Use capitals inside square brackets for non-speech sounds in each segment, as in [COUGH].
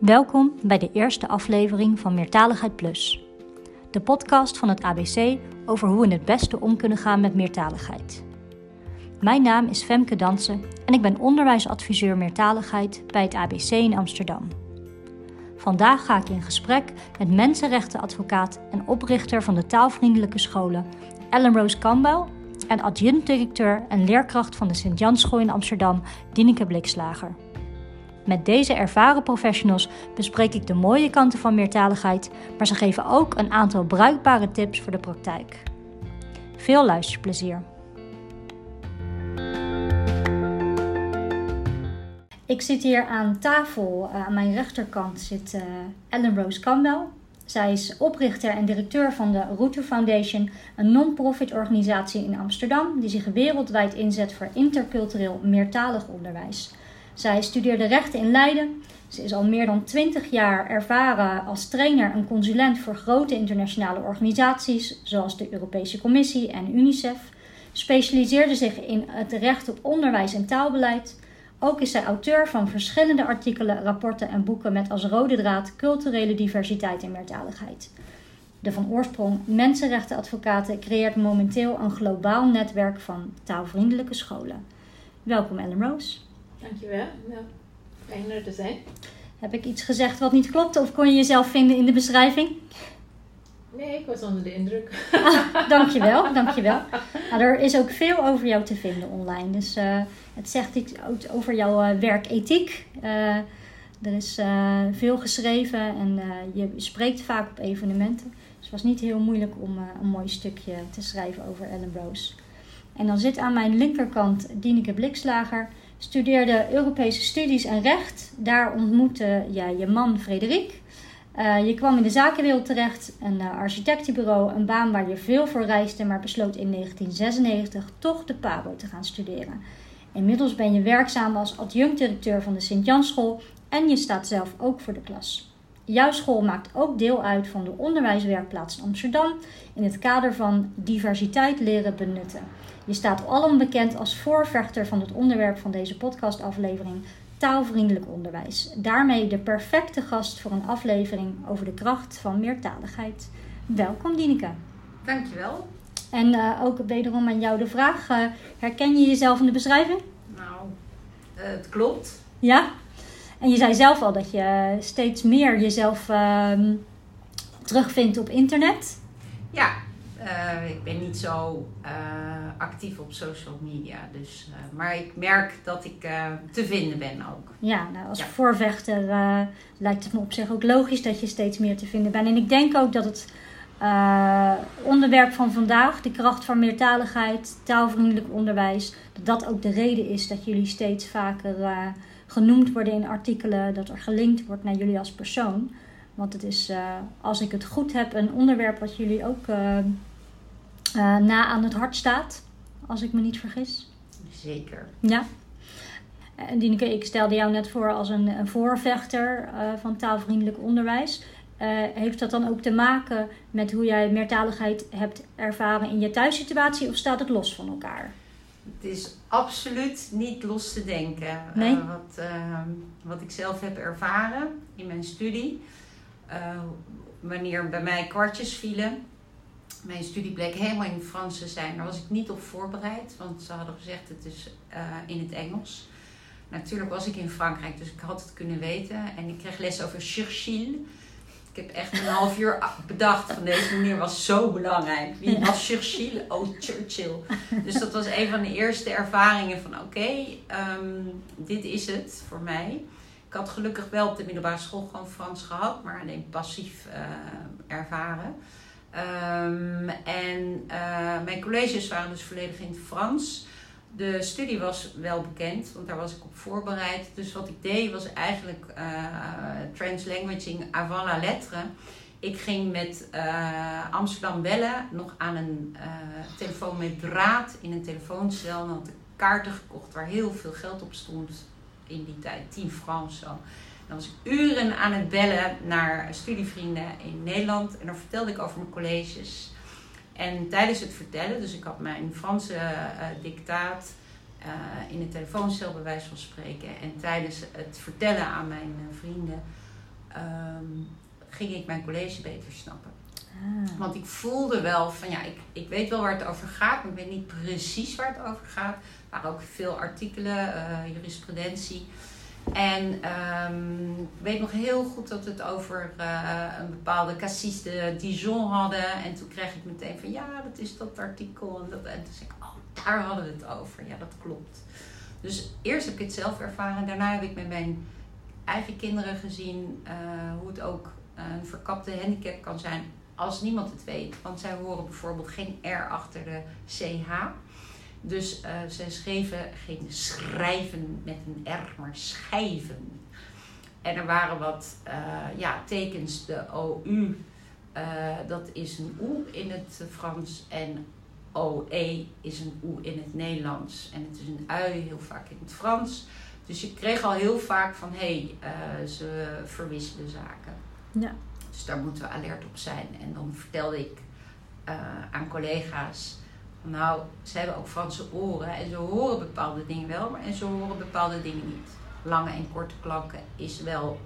Welkom bij de eerste aflevering van Meertaligheid Plus. De podcast van het ABC over hoe we het beste om kunnen gaan met meertaligheid. Mijn naam is Femke Dansen en ik ben onderwijsadviseur meertaligheid bij het ABC in Amsterdam. Vandaag ga ik in gesprek met mensenrechtenadvocaat en oprichter van de taalvriendelijke scholen Ellen Rose Campbell en adjunct-directeur en leerkracht van de Sint-Jansschool in Amsterdam Dineke Blikslager. Met deze ervaren professionals bespreek ik de mooie kanten van meertaligheid, maar ze geven ook een aantal bruikbare tips voor de praktijk. Veel luisterplezier. Ik zit hier aan tafel. Uh, aan mijn rechterkant zit uh, Ellen Rose Campbell. Zij is oprichter en directeur van de Route Foundation, een non-profit organisatie in Amsterdam die zich wereldwijd inzet voor intercultureel meertalig onderwijs. Zij studeerde rechten in Leiden. Ze is al meer dan 20 jaar ervaren als trainer en consulent voor grote internationale organisaties, zoals de Europese Commissie en UNICEF. Specialiseerde zich in het recht op onderwijs en taalbeleid. Ook is zij auteur van verschillende artikelen, rapporten en boeken met als rode draad culturele diversiteit en meertaligheid. De van oorsprong mensenrechtenadvocaten creëert momenteel een globaal netwerk van taalvriendelijke scholen. Welkom Ellen Rose. Dankjewel. Nou, fijn er te zijn. Heb ik iets gezegd wat niet klopt of kon je jezelf vinden in de beschrijving? Nee, ik was onder de indruk. Ah, dankjewel, dankjewel. Nou, er is ook veel over jou te vinden online. Dus uh, het zegt iets over jouw uh, werkethiek. Uh, er is veel geschreven en je spreekt vaak op evenementen. Dus het was niet heel moeilijk om een mooi stukje te schrijven over Ellen Rose. En dan zit aan mijn linkerkant Dieneke Blikslager studeerde Europese studies en recht. Daar ontmoette ja, je man Frederik. Uh, je kwam in de zakenwereld terecht, een uh, architectenbureau, een baan waar je veel voor reisde, maar besloot in 1996 toch de PABO te gaan studeren. Inmiddels ben je werkzaam als adjunct-directeur van de Sint-Janschool en je staat zelf ook voor de klas. Jouw school maakt ook deel uit van de onderwijswerkplaats Amsterdam in het kader van diversiteit leren benutten. Je staat alom bekend als voorvechter van het onderwerp van deze podcastaflevering, taalvriendelijk onderwijs. Daarmee de perfecte gast voor een aflevering over de kracht van meertaligheid. Welkom Dineke. Dankjewel. En uh, ook wederom aan jou de vraag, uh, herken je jezelf in de beschrijving? Nou, uh, het klopt. Ja? En je zei zelf al dat je steeds meer jezelf ehm, terugvindt op internet. Ja, uh, ik ben niet zo uh, actief op social media. Dus, uh, maar ik merk dat ik te vinden ben ook. Ja, nou, als ja. voorvechter lijkt het me op zich ook logisch dat je steeds meer te vinden bent. En ik denk ook dat het onderwerp van vandaag, de kracht van meertaligheid, taalvriendelijk onderwijs, dat dat ook de reden is dat jullie steeds vaker genoemd worden in artikelen, dat er gelinkt wordt naar jullie als persoon. Want het is, als ik het goed heb, een onderwerp wat jullie ook uh, na aan het hart staat, als ik me niet vergis. Zeker. Ja. En Dieneke, ik stelde jou net voor als een, een voorvechter uh, van taalvriendelijk onderwijs. Uh, heeft dat dan ook te maken met hoe jij meertaligheid hebt ervaren in je thuissituatie of staat het los van elkaar? Het is absoluut niet los te denken. Nee? wat, wat ik zelf heb ervaren in mijn studie. wanneer bij mij kwartjes vielen mijn studie bleek helemaal in het Frans te zijn. Daar was ik niet op voorbereid, want ze hadden gezegd het is uh, in het Engels. Natuurlijk was ik in Frankrijk, dus ik had het kunnen weten. En ik kreeg les over Churchill. Ik heb echt een half uur bedacht van deze meneer was zo belangrijk. Wie was Churchill? Oh, Churchill. Dus dat was een van de eerste ervaringen van oké, um, dit is het voor mij. Ik had gelukkig wel op de middelbare school gewoon Frans gehad, maar alleen passief uh, ervaren. Um, en uh, mijn colleges waren dus volledig in het Frans. De studie was wel bekend, want daar was ik op voorbereid. Dus wat ik deed was eigenlijk uh, translanguaging avant la lettre. Ik ging met uh, Amsterdam bellen, nog aan een telefoon met draad in een telefooncel. En had kaarten gekocht waar heel veel geld op stond in die tijd, 10 francs zo. Dan was ik uren aan het bellen naar studievrienden in Nederland. En dan vertelde ik over mijn colleges. En tijdens het vertellen, dus ik had mijn Franse uh, dictaat uh, in de telefooncel bij wijze van spreken. En tijdens het vertellen aan mijn uh, vrienden ehm, ging ik mijn college beter snappen. Ah. Want ik voelde wel van ja, ik, ik weet wel waar het over gaat, maar ik weet niet precies waar het over gaat. Er waren ook veel artikelen, eh, jurisprudentie. En ehm, ik weet nog heel goed dat we het over eh, een bepaalde cassis de Dijon hadden. En toen kreeg ik meteen van ja, dat is dat artikel. En, dat, en toen zei ik, oh, daar hadden we het over. Ja, dat klopt. Dus eerst heb ik het zelf ervaren. Daarna heb ik met mijn eigen kinderen gezien uh, hoe het ook een verkapte handicap kan zijn als niemand het weet. Want zij horen bijvoorbeeld geen R achter de CH. Dus uh, zij schreven geen schrijven met een R, maar schijven. En er waren wat uh, ja, tekens, de OU, uh, dat is een OE in het Frans. En OE is een OE in het Nederlands. En het is een ui heel vaak in het Frans. Dus je kreeg al heel vaak van, hé, hey, ze verwisselen zaken. Ja. Dus daar moeten we alert op zijn. En dan vertelde ik aan collega's: Nou, ze hebben ook Franse oren en ze horen bepaalde dingen wel, maar en ze horen bepaalde dingen niet. Lange en korte klanken is wel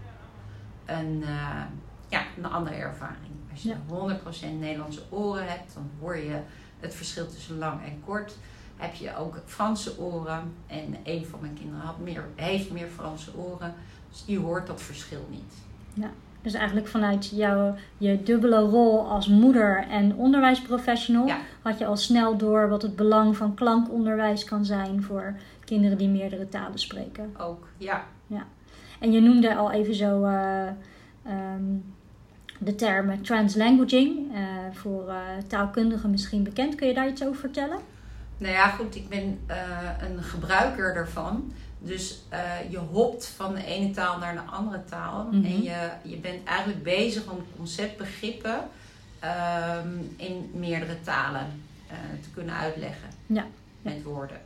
een, uh, ja, een andere ervaring. Als je ja. 100% Nederlandse oren hebt, dan hoor je het verschil tussen lang en kort. Heb je ook Franse oren en een van mijn kinderen had meer, heeft meer Franse oren, dus die hoort dat verschil niet. Ja. Dus eigenlijk vanuit jouw je dubbele rol als moeder en onderwijsprofessional ja. had je al snel door wat het belang van klankonderwijs kan zijn voor kinderen die meerdere talen spreken. Ook, ja. ja. En je noemde al even zo uh, um, de term translanguaging, uh, voor uh, taalkundigen misschien bekend. Kun je daar iets over vertellen? Nou ja, goed, ik ben een gebruiker daarvan. Dus uh, je hopt van de ene taal naar de andere taal. Mhm. En je, je bent eigenlijk bezig om conceptbegrippen um, in meerdere talen uh, te kunnen uitleggen. Ja. Met woorden.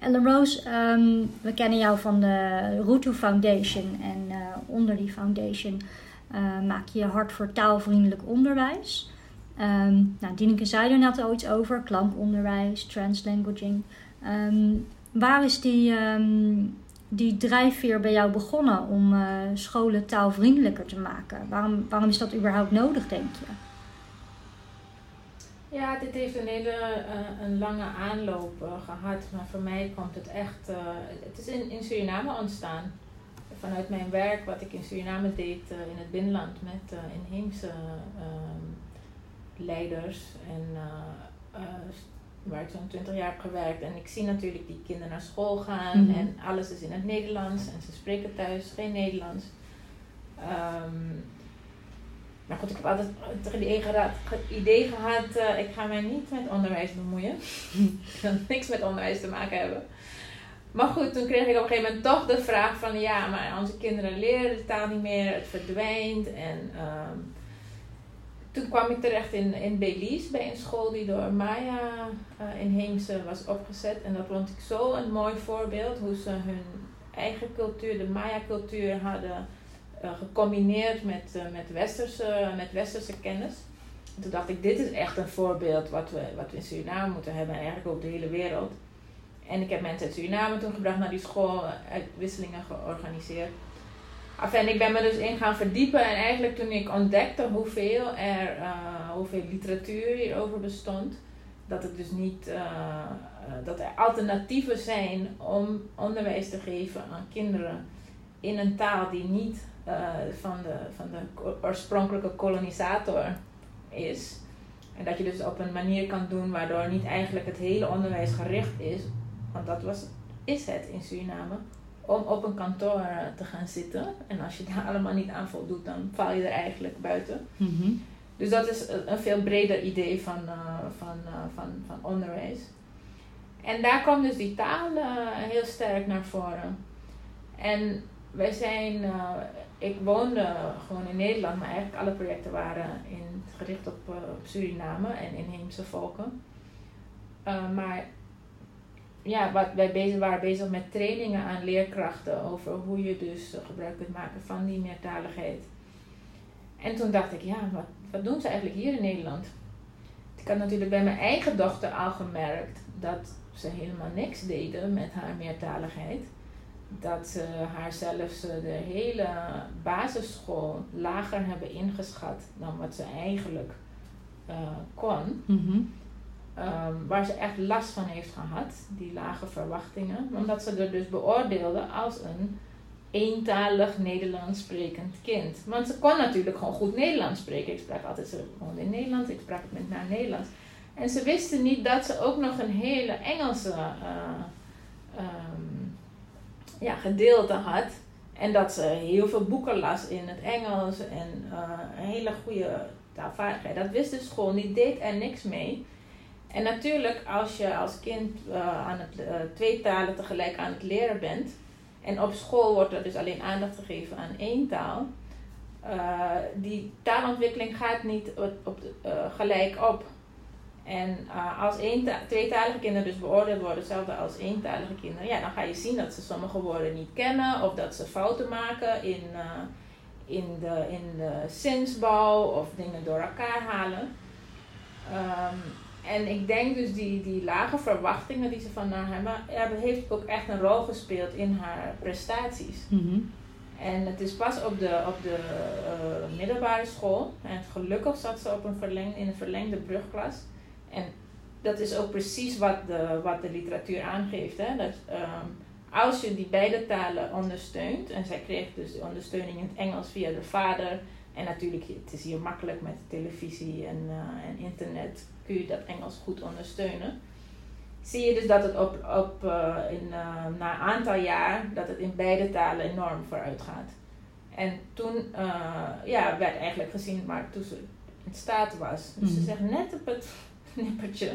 Ellen Rose, um, we kennen jou van de Rutu Foundation. En uh, onder die foundation maak je je hart voor taalvriendelijk onderwijs. Um, nou, Dieneke zei er net al iets over. Klankonderwijs, translanguaging. Um, Waar is die, um, die drijfveer bij jou begonnen om uh, scholen taalvriendelijker te maken? Waarom, waarom is dat überhaupt nodig, denk je? Ja, dit heeft een hele uh, een lange aanloop uh, gehad. Maar voor mij komt het echt. het is in, in Suriname ontstaan. Vanuit mijn werk, wat ik in Suriname deed in het binnenland met inheemse ehm, leiders en waar ik zo'n 20 jaar heb gewerkt. En ik zie natuurlijk die kinderen naar school gaan Mhm. en alles is in het Nederlands en ze spreken thuis geen Nederlands. Um, maar goed, ik heb altijd het idee gehad, idee gehad uh, ik ga mij niet met onderwijs bemoeien. [LAUGHS] ik wil niks met onderwijs te maken hebben. Maar goed, toen kreeg ik op een gegeven moment toch de vraag van ja, maar onze kinderen leren de taal niet meer, het verdwijnt. En um, toen kwam ik terecht in, in Belize bij een school die door Maya uh, inheemse was opgezet. En dat vond ik zo een mooi voorbeeld hoe ze hun eigen cultuur, de Maya cultuur, hadden uh, gecombineerd met, uh, met, westerse, met westerse kennis. En toen dacht ik, dit is echt een voorbeeld wat we, wat we in Suriname moeten hebben en eigenlijk op de hele wereld. En ik heb mensen uit Suriname toen gebracht naar die school, uitwisselingen georganiseerd. Enfin, ik ben me dus in gaan verdiepen en eigenlijk toen ik ontdekte hoeveel, er, uh, hoeveel literatuur hierover bestond, dat het dus niet, uh, uh, dat er alternatieven zijn om onderwijs te geven aan kinderen in een taal die niet van, de, van de oorspronkelijke kolonisator is. En dat je dus op een manier kan doen waardoor niet eigenlijk het hele onderwijs gericht is, want dat was, is het in Suriname, om op een kantoor te gaan zitten. En als je daar [LAUGHS] allemaal niet aan voldoet, dan val je er eigenlijk buiten. Mm-hmm. Dus dat is een veel breder idee van, uh, van, uh, van, van onderwijs. En daar kwam dus die taal uh, heel sterk naar voren. En wij zijn, ik woonde gewoon in Nederland, maar eigenlijk alle projecten waren in, gericht op, op Suriname en inheemse volken. maar ja, wat wij bezig waren bezig met trainingen aan leerkrachten over hoe je dus gebruik kunt maken van die meertaligheid. En toen dacht ik, ja, wat, wat doen ze eigenlijk hier in Nederland? Ik had natuurlijk bij mijn eigen dochter al gemerkt dat ze helemaal niks deden met haar meertaligheid. dat ze haar zelfs eh, de hele basisschool lager hebben ingeschat dan wat ze eigenlijk eh, kon. Mhm. Ehm, waar ze echt last van heeft gehad, die lage verwachtingen. Omdat ze er dus beoordeelde als een eentalig Nederlands sprekend kind. Want ze kon natuurlijk gewoon goed Nederlands spreken. Ik sprak altijd ze in Nederlands, ik sprak met haar Nederlands. En ze wisten niet dat ze ook nog een hele Engelse eh, ehm, ja, gedeelte had. En dat ze heel veel boeken las in het Engels en eh, een hele goede taalvaardigheid. Dat wist de school niet, deed er niks mee. En natuurlijk, als je als kind uh, aan het, uh, twee talen tegelijk aan het leren bent, en op school wordt er dus alleen aandacht gegeven aan één taal, uh, die taalontwikkeling gaat niet op, op gelijk op. En als één tweetalige kinderen dus beoordeeld worden, hetzelfde als eentalige kinderen, ja, dan ga je zien dat ze sommige woorden niet kennen of dat ze fouten maken in, in, de, in de zinsbouw of dingen door elkaar halen. Um, en ik denk dus die, die lage verwachtingen die ze van haar hebben, heeft ook echt een rol gespeeld in haar prestaties. Mm En het is pas op de, op de uh, middelbare school. En gelukkig zat ze op een verleng, in een verlengde brugklas. En dat is ook precies wat de, wat de literatuur aangeeft. Hè? Dat, um, als je die beide talen ondersteunt, en zij kreeg dus de ondersteuning in het Engels via de vader. En natuurlijk, het is hier makkelijk met televisie en, uh, en internet kun je dat Engels goed ondersteunen. Zie je dus dat het op, op, uh, in, uh, na een aantal jaar dat het in beide talen enorm vooruit gaat. En toen ja, werd eigenlijk gezien maar toen ze in staat was. Dus ze zegt net op het [LAUGHS] nippertje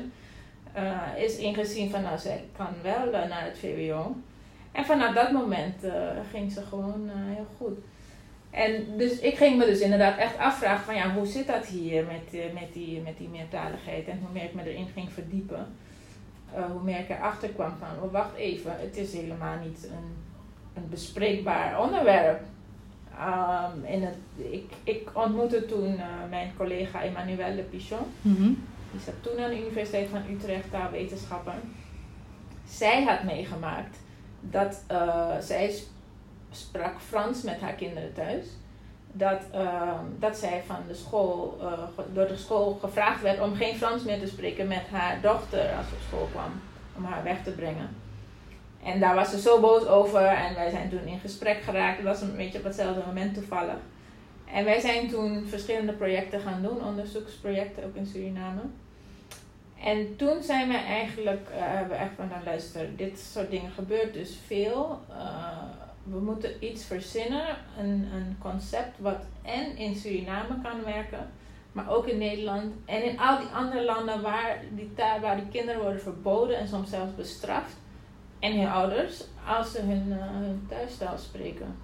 is ingezien van nou zij kan wel naar het VWO. En vanaf dat moment ging ze gewoon heel goed. En dus ik ging me dus inderdaad echt afvragen van ja, hoe zit dat hier met, uh, met, die, met die meertaligheid? En hoe meer ik me erin ging verdiepen, uh, hoe meer ik erachter kwam van, oh, wacht even, het is helemaal niet een, een bespreekbaar onderwerp. Um, in het, ik, ik ontmoette toen uh, mijn collega Emmanuelle Pichon. Mm -hmm. Die zat toen aan de Universiteit van Utrecht, taalwetenschapper. Zij had meegemaakt dat zij sprak Frans met haar kinderen thuis. Dat, uh, dat zij van de school, uh, door de school gevraagd werd om geen Frans meer te spreken met haar dochter als ze op school kwam. Om haar weg te brengen. En daar was ze zo boos over en wij zijn toen in gesprek geraakt. Het was een beetje op hetzelfde moment toevallig. En wij zijn toen verschillende projecten gaan doen, onderzoeksprojecten ook in Suriname. En toen zijn we eigenlijk, uh, hebben we echt van, nou luister, dit soort dingen gebeurt dus veel. Uh, we moeten iets verzinnen, een, een concept wat en in Suriname kan werken, maar ook in Nederland en in al die andere landen waar die, waar die kinderen worden verboden en soms zelfs bestraft. En hun ouders als ze hun, uh, hun thuistaal spreken.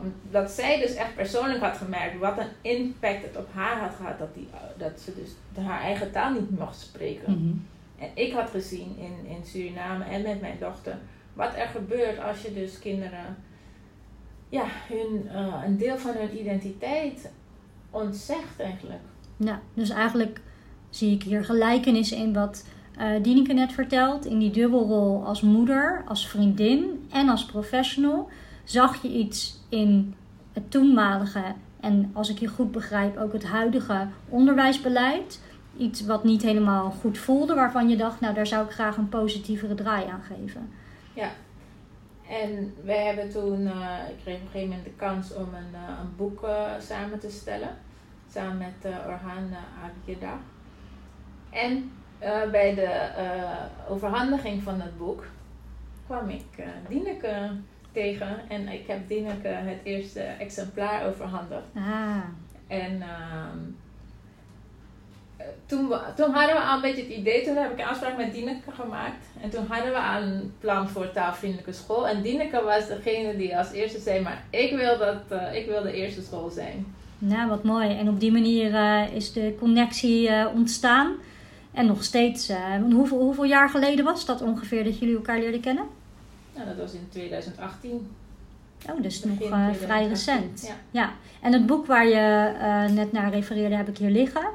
Omdat zij dus echt persoonlijk had gemerkt wat een impact het op haar had gehad dat, die, dat ze dus haar eigen taal niet mocht spreken. Mm -hmm. En ik had gezien in, in Suriname en met mijn dochter wat er gebeurt als je dus kinderen ja, hun, uh, een deel van hun identiteit ontzegt eigenlijk. Ja, dus eigenlijk zie ik hier gelijkenissen in wat uh, Dieneke net vertelt. In die dubbelrol als moeder, als vriendin en als professional. Zag je iets in het toenmalige en als ik je goed begrijp ook het huidige onderwijsbeleid. Iets wat niet helemaal goed voelde, waarvan je dacht, nou daar zou ik graag een positievere draai aan geven. Ja, en we hebben toen, uh, ik kreeg op een gegeven moment de kans om een, uh, een boek uh, samen te stellen. Samen met uh, Orhan Agida. En bij de overhandiging van het boek kwam ik Dieneke tegen. En ik heb Dieneke het eerste exemplaar overhandigd. Ah. En ehm, toen, we, toen hadden we al een beetje het idee, toen heb ik een afspraak met Dieneke gemaakt. En toen hadden we al een plan voor taalvriendelijke school. En Dieneke was degene die als eerste zei, maar ik wil, dat, uh, ik wil de eerste school zijn. Nou, wat mooi. En op die manier uh, is de connectie uh, ontstaan. En nog steeds, hoeveel, hoeveel jaar geleden was dat ongeveer dat jullie elkaar leerden kennen? Nou, dat was in 2018. Oh, dus nog vrij recent. Ja. ja. En het boek waar je net naar refereerde heb ik hier liggen.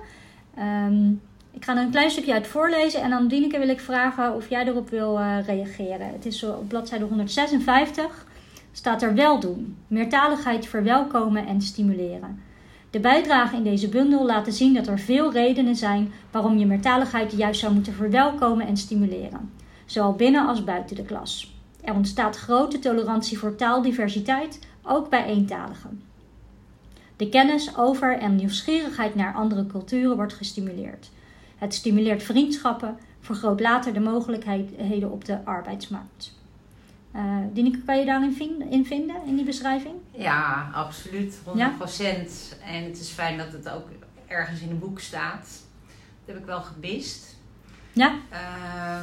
Um, ik ga er een klein stukje uit voorlezen en dan Dieneke wil ik vragen of jij erop wil uh, reageren. Het is op bladzijde 156. staat er wel doen, meertaligheid verwelkomen en stimuleren. De bijdragen in deze bundel laten zien dat er veel redenen zijn waarom je meertaligheid juist zou moeten verwelkomen en stimuleren, zowel binnen als buiten de klas. Er ontstaat grote tolerantie voor taaldiversiteit, ook bij eentaligen. De kennis over en nieuwsgierigheid naar andere culturen wordt gestimuleerd. Het stimuleert vriendschappen, vergroot later de mogelijkheden op de arbeidsmarkt. Uh, Dineke, kan je daarin in vinden, in die beschrijving? Ja, absoluut. 100%. Ja? En het is fijn dat het ook ergens in een boek staat. Dat heb ik wel gebist. Ja?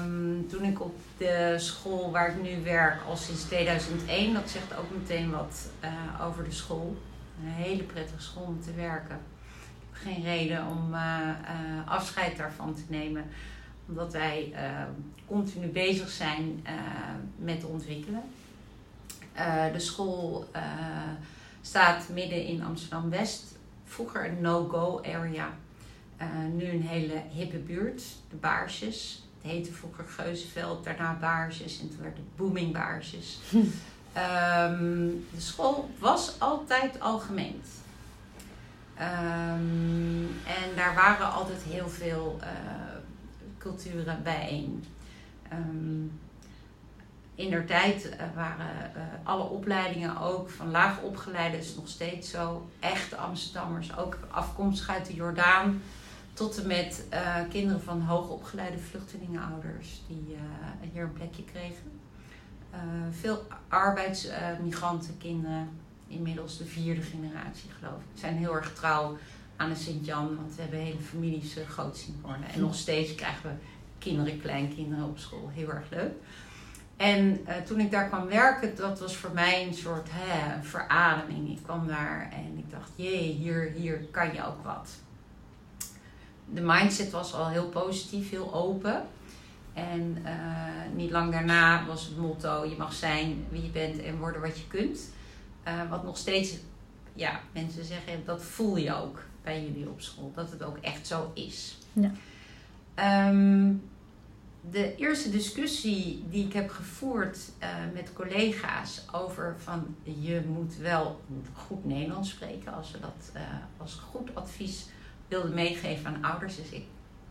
Um, toen ik op de school waar ik nu werk, al sinds 2001, dat zegt ook meteen wat uh, over de school. Een hele prettige school om te werken. Ik heb geen reden om uh, afscheid daarvan te nemen omdat wij uh, continu bezig zijn met ontwikkelen. De school staat midden in Amsterdam West. Vroeger een no-go area. nu een hele hippe buurt, de Baarsjes. Het heette vroeger Geuzenveld, daarna Baarsjes en toen werd het Booming Baarsjes. [LAUGHS] um, de school was altijd algemeen. Um, en daar waren altijd heel veel culturen bijeen. Um, in der tijd uh, waren uh, alle opleidingen ook van laag opgeleide, is nog steeds zo. Echte Amsterdammers, ook afkomstig uit de Jordaan. Tot en met kinderen van hoogopgeleide vluchtelingenouders die hier een plekje kregen. Veel arbeidsmigranten, kinderen, inmiddels de vierde generatie geloof ik, zijn heel erg trouw aan de Sint-Jan. Want we hebben hele families uh, groot zien worden. En nog steeds krijgen we kinderen, kleinkinderen op school. Heel erg leuk. En uh, toen ik daar kwam werken, dat was voor mij een soort hè, verademing. Ik kwam daar en ik dacht, jee, hier, hier kan je ook wat. De mindset was al heel positief, heel open. En uh, niet lang daarna was het motto: je mag zijn wie je bent en worden wat je kunt. Uh, wat nog steeds, ja, mensen zeggen dat voel je ook bij jullie op school, dat het ook echt zo is. Ja. Um, de eerste discussie die ik heb gevoerd uh, met collega's over van je moet wel goed Nederlands spreken als ze dat als goed advies wilden meegeven aan ouders, dus ik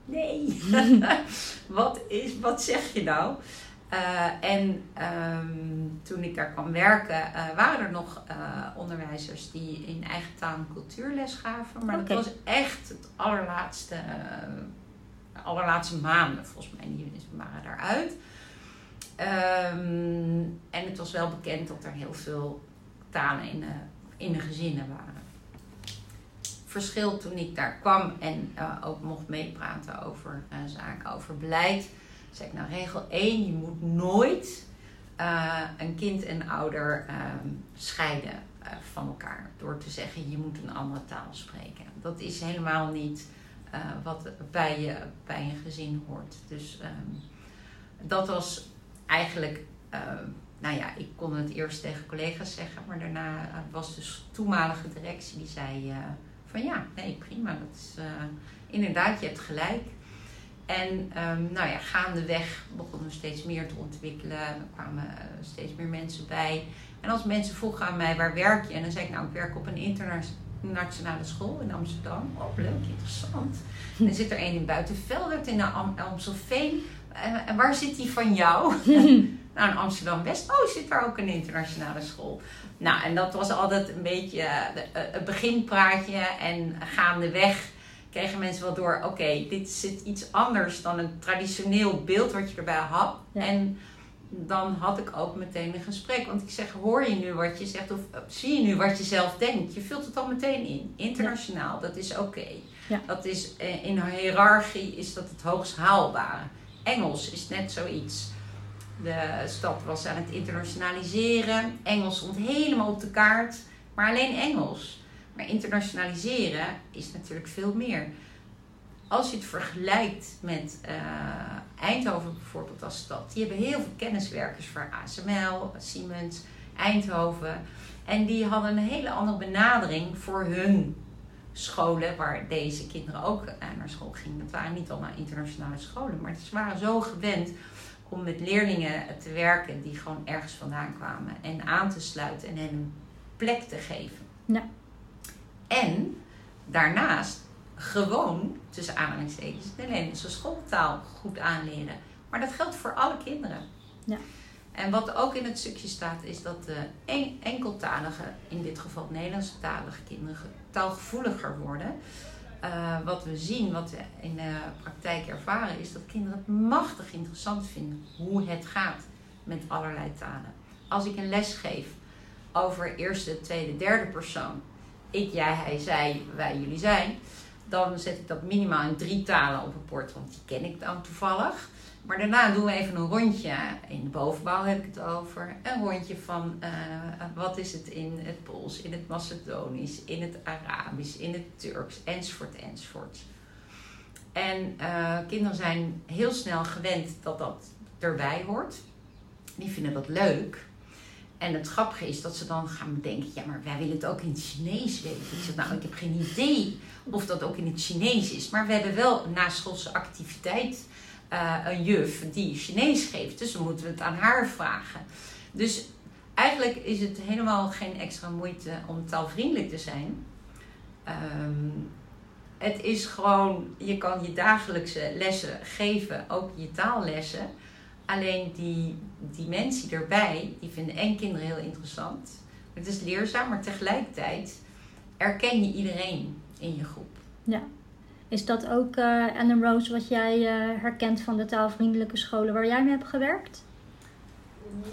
nee, [LAUGHS] wat, is, wat zeg je nou? Uh, en um, toen ik daar kwam werken, uh, waren er nog uh, onderwijzers die in eigen taal en cultuur les gaven. Maar okay. dat was echt het allerlaatste, allerlaatste maanden, volgens mij. Die waren daaruit. Um, en het was wel bekend dat er heel veel talen in de, in de gezinnen waren. Verschil toen ik daar kwam en ook mocht meepraten over zaken, over beleid zeg ik nou, regel 1, je moet nooit uh, een kind en ouder um, scheiden van elkaar. Door te zeggen, je moet een andere taal spreken. Dat is helemaal niet wat bij je, bij een gezin hoort. Dus um, dat was eigenlijk, nou ja, ik kon het eerst tegen collega's zeggen. Maar daarna was dus toenmalige directie die zei van ja, nee prima. Dat is, inderdaad, je hebt gelijk. En um, nou ja, gaandeweg begonnen we steeds meer te ontwikkelen. Er kwamen uh, steeds meer mensen bij. En als mensen vroegen aan mij, waar werk je? En dan zei ik, nou, ik werk op een internationale school in Amsterdam. Oh, leuk, interessant. En dan zit er een in Buitenveldert, in Am Amstelveen. En, en, waar zit die van jou? [LAUGHS] nou, in Amsterdam-West. Oh, zit daar ook een internationale school. Nou, en dat was altijd een beetje uh, het beginpraatje. En gaandeweg kregen mensen wel door, oké, dit zit iets anders dan een traditioneel beeld wat je erbij had. En dan had ik ook meteen een gesprek. Want ik zeg, hoor je nu wat je zegt of eh, zie je nu wat je zelf denkt? Je vult het al meteen in. Internationaal, dat is oké. Ja. Dat is eh, in een hiërarchie is dat het hoogst haalbare. Engels is net zoiets. De stad was aan het internationaliseren. Engels stond helemaal op de kaart. Maar alleen Engels. Maar internationaliseren is natuurlijk veel meer. Als je het vergelijkt met uh, Eindhoven bijvoorbeeld als stad, die hebben heel veel kenniswerkers voor ASML, Siemens, Eindhoven. En die hadden een hele andere benadering voor hun scholen, waar deze kinderen ook naar school gingen. Dat waren niet allemaal internationale scholen, maar ze waren zo gewend om met leerlingen te werken die gewoon ergens vandaan kwamen. En aan te sluiten en hen een plek te geven. Ja. En daarnaast gewoon, tussen aanhalingstekens, de Nederlandse schooltaal goed aanleren. Maar dat geldt voor alle kinderen. Ja. En wat ook in het stukje staat, is dat de en- enkeltalige, in dit geval Nederlandse talige kinderen, taalgevoeliger worden. Eh, wat we zien, wat we in de praktijk ervaren, is dat kinderen het machtig interessant vinden hoe het gaat met allerlei talen. Als ik een les geef over eerste, tweede, derde persoon, ik, jij, hij, zij, wij, jullie zijn, dan zet ik dat minimaal in drie talen op een bord, want die ken ik dan toevallig. Maar daarna doen we even een rondje. In de bovenbouw heb ik het over. Een rondje van eh, wat is het in het Pools, in het Macedonisch, in het Arabisch, in het Turks, enzovoort, enzovoort. En eh, kinderen zijn heel snel gewend dat dat erbij hoort. Die vinden dat leuk. En het grappige is dat ze dan gaan bedenken: ja, maar wij willen het ook in het Chinees weten. Ik zeg, nou, ik heb geen idee of dat ook in het Chinees is. Maar we hebben wel na schoolse activiteit uh, een juf die Chinees geeft. Dus we moeten het aan haar vragen. Dus eigenlijk is het helemaal geen extra moeite om taalvriendelijk te zijn. Um, het is gewoon, je kan je dagelijkse lessen geven, ook je taallessen. Alleen die dimensie erbij, die vinden en kinderen heel interessant. Het is leerzaam, maar tegelijkertijd erken je iedereen in je groep. Ja. Is dat ook, uh, Anne Rose, wat jij uh, herkent van de taalvriendelijke scholen waar jij mee hebt gewerkt?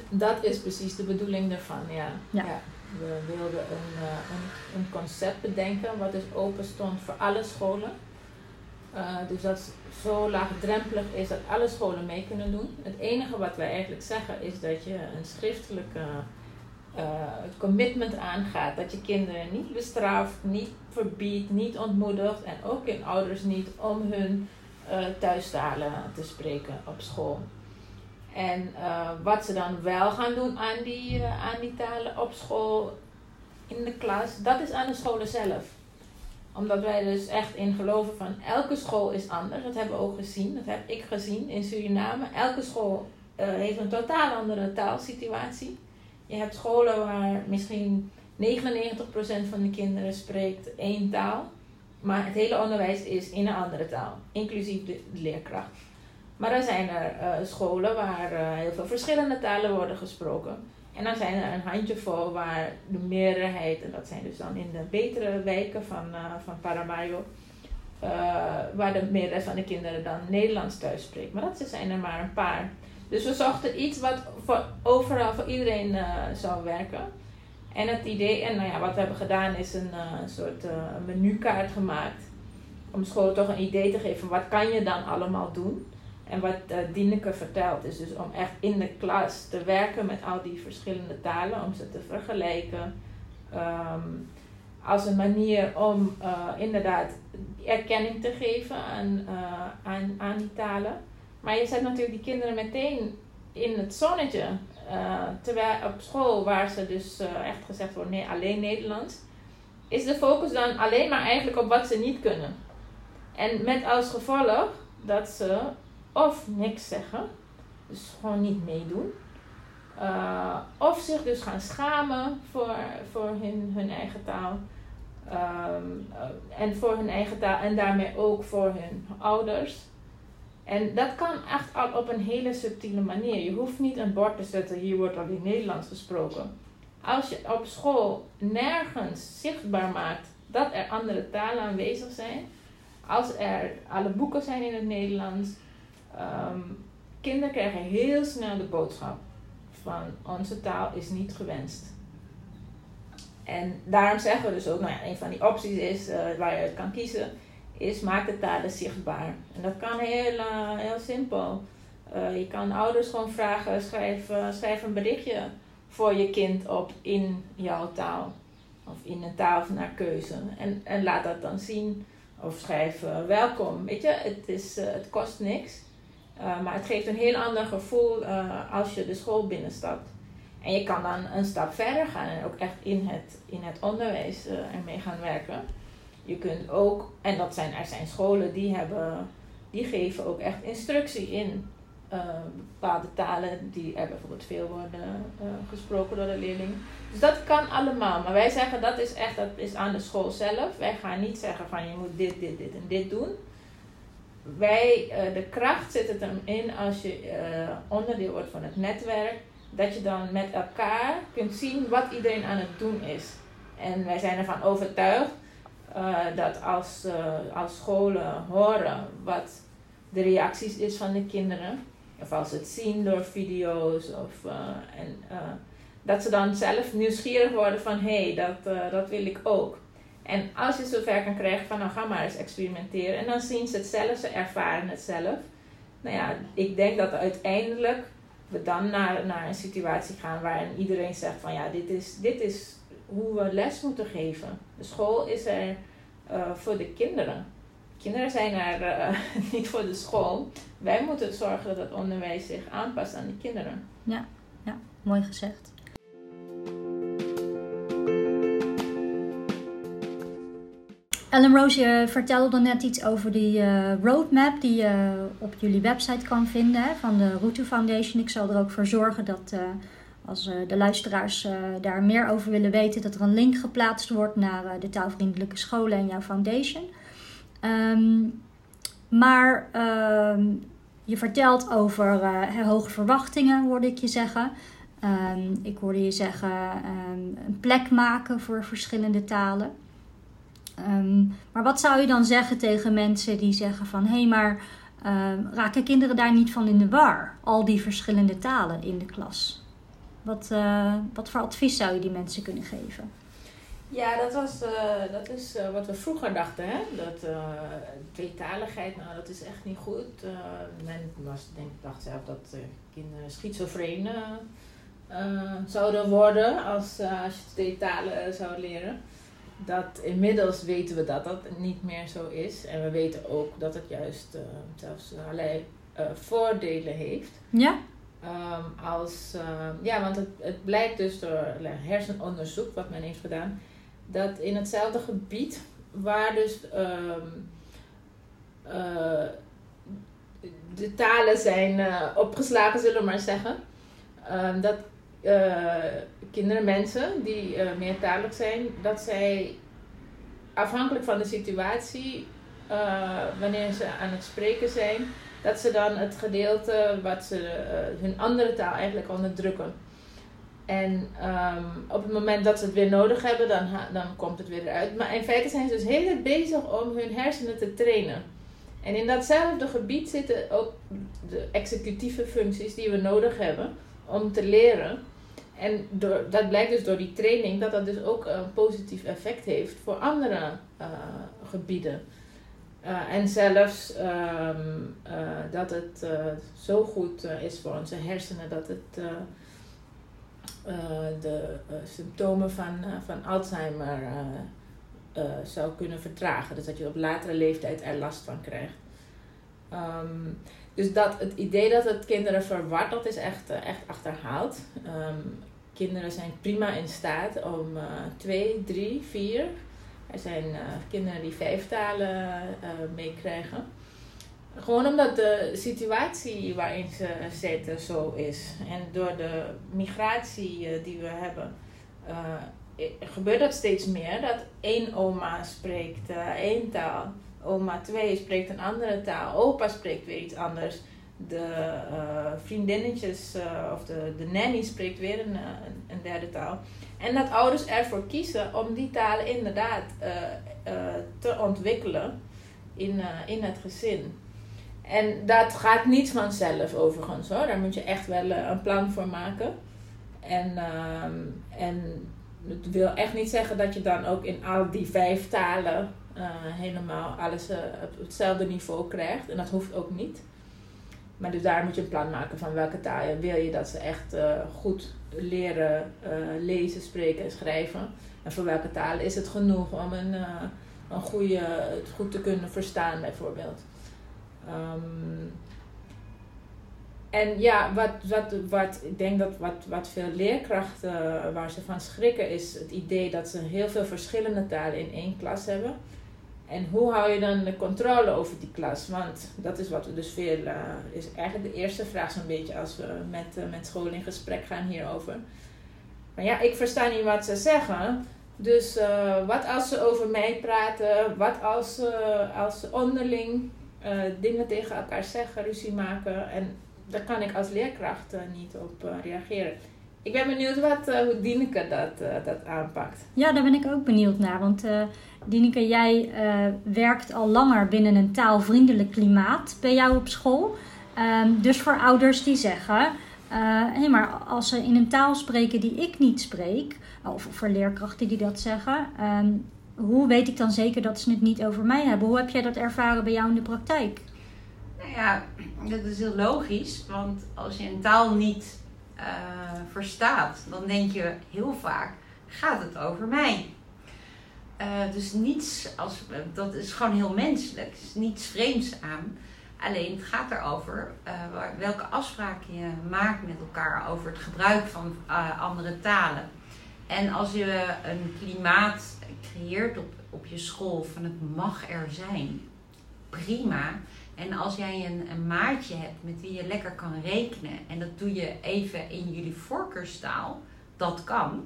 Dat is precies de bedoeling daarvan, ja. Ja. ja. We wilden een, uh, een, een, concept bedenken wat dus open stond voor alle scholen. dus dat zo laagdrempelig is dat alle scholen mee kunnen doen. Het enige wat wij eigenlijk zeggen is dat je een schriftelijke commitment aangaat. Dat je kinderen niet bestraft, niet verbiedt, niet ontmoedigt en ook in ouders niet om hun uh, thuistalen te spreken op school. En uh, wat ze dan wel gaan doen aan die, aan die talen op school, in de klas, dat is aan de scholen zelf. Omdat wij dus echt in geloven van elke school is anders. Dat hebben we ook gezien, dat heb ik gezien in Suriname. Elke school heeft een totaal andere taalsituatie. Je hebt scholen waar misschien 99% van de kinderen spreekt één taal. Maar het hele onderwijs is in een andere taal, inclusief de leerkracht. Maar dan zijn er uh, scholen waar uh, heel veel verschillende talen worden gesproken. En dan zijn er een handjevol waar de meerderheid, en dat zijn dus dan in de betere wijken van, uh, van Paramayo, waar de meerderheid van de kinderen dan Nederlands thuis spreekt. Maar dat zijn er maar een paar. Dus we zochten iets wat voor overal voor iedereen zou werken. En het idee, en nou ja, wat we hebben gedaan is een, een soort uh, menukaart gemaakt. Om scholen toch een idee te geven, wat kan je dan allemaal doen? En wat Dieneke vertelt, is dus om echt in de klas te werken met al die verschillende talen, om ze te vergelijken. Um, als een manier om inderdaad erkenning te geven aan, aan, aan die talen. Maar je zet natuurlijk die kinderen meteen in het zonnetje. Uh, terwijl op school, waar ze dus uh, echt gezegd wordt, nee, alleen Nederlands, is de focus dan alleen maar eigenlijk op wat ze niet kunnen. En met als gevolg dat ze of niks zeggen, dus gewoon niet meedoen, uh, of zich dus gaan schamen voor, voor hun, hun eigen taal. Um, en voor hun eigen taal en daarmee ook voor hun ouders. En dat kan echt al op een hele subtiele manier. Je hoeft niet een bord te zetten, hier wordt alleen Nederlands gesproken. Als je op school nergens zichtbaar maakt dat er andere talen aanwezig zijn, als er alle boeken zijn in het Nederlands, um, kinderen krijgen heel snel de boodschap van onze taal is niet gewenst. En daarom zeggen we dus ook, nou ja, een van die opties is uh, waar je kan kiezen, is maak de talen zichtbaar. En dat kan heel, uh, heel simpel. Uh, je kan ouders gewoon vragen, schrijf, uh, schrijf een berichtje voor je kind op in jouw taal. Of in een taal naar keuze. En, en laat dat dan zien. Of schrijf welkom. Weet je, het, is, het kost niks. maar het geeft een heel ander gevoel als je de school binnenstapt. En je kan dan een stap verder gaan en ook echt in het, in het onderwijs ermee gaan werken. Je kunt ook, en dat zijn, er zijn scholen die hebben, die geven ook echt instructie in bepaalde talen die er bijvoorbeeld veel worden gesproken door de leerling. Dus dat kan allemaal. Maar wij zeggen dat is echt dat is aan de school zelf. Wij gaan niet zeggen van je moet dit, dit, dit en dit doen. Wij, de kracht zit het erin als je onderdeel wordt van het netwerk. Dat je dan met elkaar kunt zien wat iedereen aan het doen is. En wij zijn ervan overtuigd uh, dat als, uh, als scholen horen wat de reacties is van de kinderen, of als ze het zien door video's, of, uh, en, dat ze dan zelf nieuwsgierig worden van hé, hey, dat, dat wil ik ook. En als je zover kan krijgen van nou ga maar eens experimenteren en dan zien ze het zelf, ze ervaren het zelf. Nou ja, ik denk dat uiteindelijk we dan naar, naar een situatie gaan waarin iedereen zegt van ja, dit is, dit is hoe we les moeten geven. De school is er uh, voor de kinderen. Kinderen zijn er uh, [LAUGHS] niet voor de school. Wij moeten zorgen dat onderwijs zich aanpast aan de kinderen. Ja, ja mooi gezegd. Ellen Rose, je vertelde net iets over die uh, roadmap die je op jullie website kan vinden van de Route Foundation. Ik zal er ook voor zorgen dat als uh, de luisteraars uh, daar meer over willen weten, dat er een link geplaatst wordt naar uh, de taalvriendelijke scholen en jouw foundation. Um, maar ehm, je vertelt over hoge verwachtingen, hoorde ik je zeggen. Um, ik hoorde je zeggen een plek maken voor verschillende talen. maar wat zou je dan zeggen tegen mensen die zeggen van hé, hey, maar raken kinderen daar niet van in de war? Al die verschillende talen in de klas. Wat, uh, wat voor advies zou je die mensen kunnen geven? Ja, dat, was, uh, dat is uh, wat we vroeger dachten. Hè? Dat tweetaligheid, nou dat is echt niet goed. men was, denk, dacht zelf dat kinderen schizofreen zouden worden als, als je twee talen zou leren. Dat inmiddels weten we dat dat niet meer zo is. En we weten ook dat het juist zelfs allerlei voordelen heeft. Ja? Um, als, uh, ja, want het, het blijkt dus door hersenonderzoek wat men heeft gedaan, dat in hetzelfde gebied waar dus um, uh, de talen zijn uh, opgeslagen, zullen we maar zeggen, dat uh, kinderen, mensen die meertalig zijn, dat zij afhankelijk van de situatie, wanneer ze aan het spreken zijn, dat ze dan het gedeelte wat ze uh, hun andere taal eigenlijk onderdrukken. En um, op het moment dat ze het weer nodig hebben, dan, dan komt het weer eruit. Maar in feite zijn ze dus heel erg bezig om hun hersenen te trainen. En in datzelfde gebied zitten ook de executieve functies die we nodig hebben om te leren. En dat blijkt dus door die training dat dat dus ook een positief effect heeft voor andere uh, gebieden. Uh, en zelfs um, uh, dat het uh, zo goed is voor onze hersenen dat het de symptomen van, van Alzheimer zou kunnen vertragen. Dus dat je op latere leeftijd er last van krijgt. Um, dus dat, het idee dat het kinderen verward, dat is echt, echt achterhaald. Um, kinderen zijn prima in staat om twee, drie, vier er zijn uh, kinderen die vijf talen uh, meekrijgen. Gewoon omdat de situatie waarin ze zitten zo is. En door de migratie uh, die we hebben, gebeurt dat steeds meer. Dat één oma spreekt één taal. Oma twee spreekt een andere taal. Opa spreekt weer iets anders. De vriendinnetjes of de, de nanny spreekt weer een, een derde taal. En dat ouders ervoor kiezen om die talen inderdaad uh, uh, te ontwikkelen in, uh, in het gezin. En dat gaat niet vanzelf overigens hoor. Daar moet je echt wel een plan voor maken. En, ehm, en het wil echt niet zeggen dat je dan ook in al die vijf talen helemaal alles op hetzelfde niveau krijgt. En dat hoeft ook niet. Maar dus daar moet je een plan maken van welke taal wil je dat ze echt goed leren uh, lezen, spreken en schrijven. En voor welke talen is het genoeg om een, uh, een goede, het goed te kunnen verstaan, bijvoorbeeld. Um, en ja, wat, wat, wat ik denk dat wat, wat veel leerkrachten waar ze van schrikken, is het idee dat ze heel veel verschillende talen in één klas hebben. En hoe hou je dan de controle over die klas? Want dat is wat we dus veel, uh, is eigenlijk de eerste vraag zo'n beetje als we met, uh, met school in gesprek gaan hierover. Maar ja, ik versta niet wat ze zeggen. Dus uh, wat als ze over mij praten? Wat als, als ze onderling dingen tegen elkaar zeggen, ruzie maken? En daar kan ik als leerkracht niet op reageren. Ik ben benieuwd wat, hoe Dieneke dat, dat aanpakt. Ja, daar ben ik ook benieuwd naar. Want Dineke, jij uh, werkt al langer binnen een taalvriendelijk klimaat bij jou op school. Um, dus voor ouders die zeggen: uh, hey, maar als ze in een taal spreken die ik niet spreek, of voor leerkrachten die dat zeggen, um, hoe weet ik dan zeker dat ze het niet over mij hebben? Hoe heb jij dat ervaren bij jou in de praktijk? Nou ja, dat is heel logisch, want als je een taal niet uh, verstaat, dan denk je heel vaak: gaat het over mij? Uh, dus niets, als, dat is gewoon heel menselijk. Is niets vreemds aan. Alleen het gaat erover uh, welke afspraken je maakt met elkaar over het gebruik van andere talen. En als je een klimaat creëert op, op je school van het mag er zijn, prima. En als jij een, een maatje hebt met wie je lekker kan rekenen en dat doe je even in jullie voorkeurstaal, dat kan.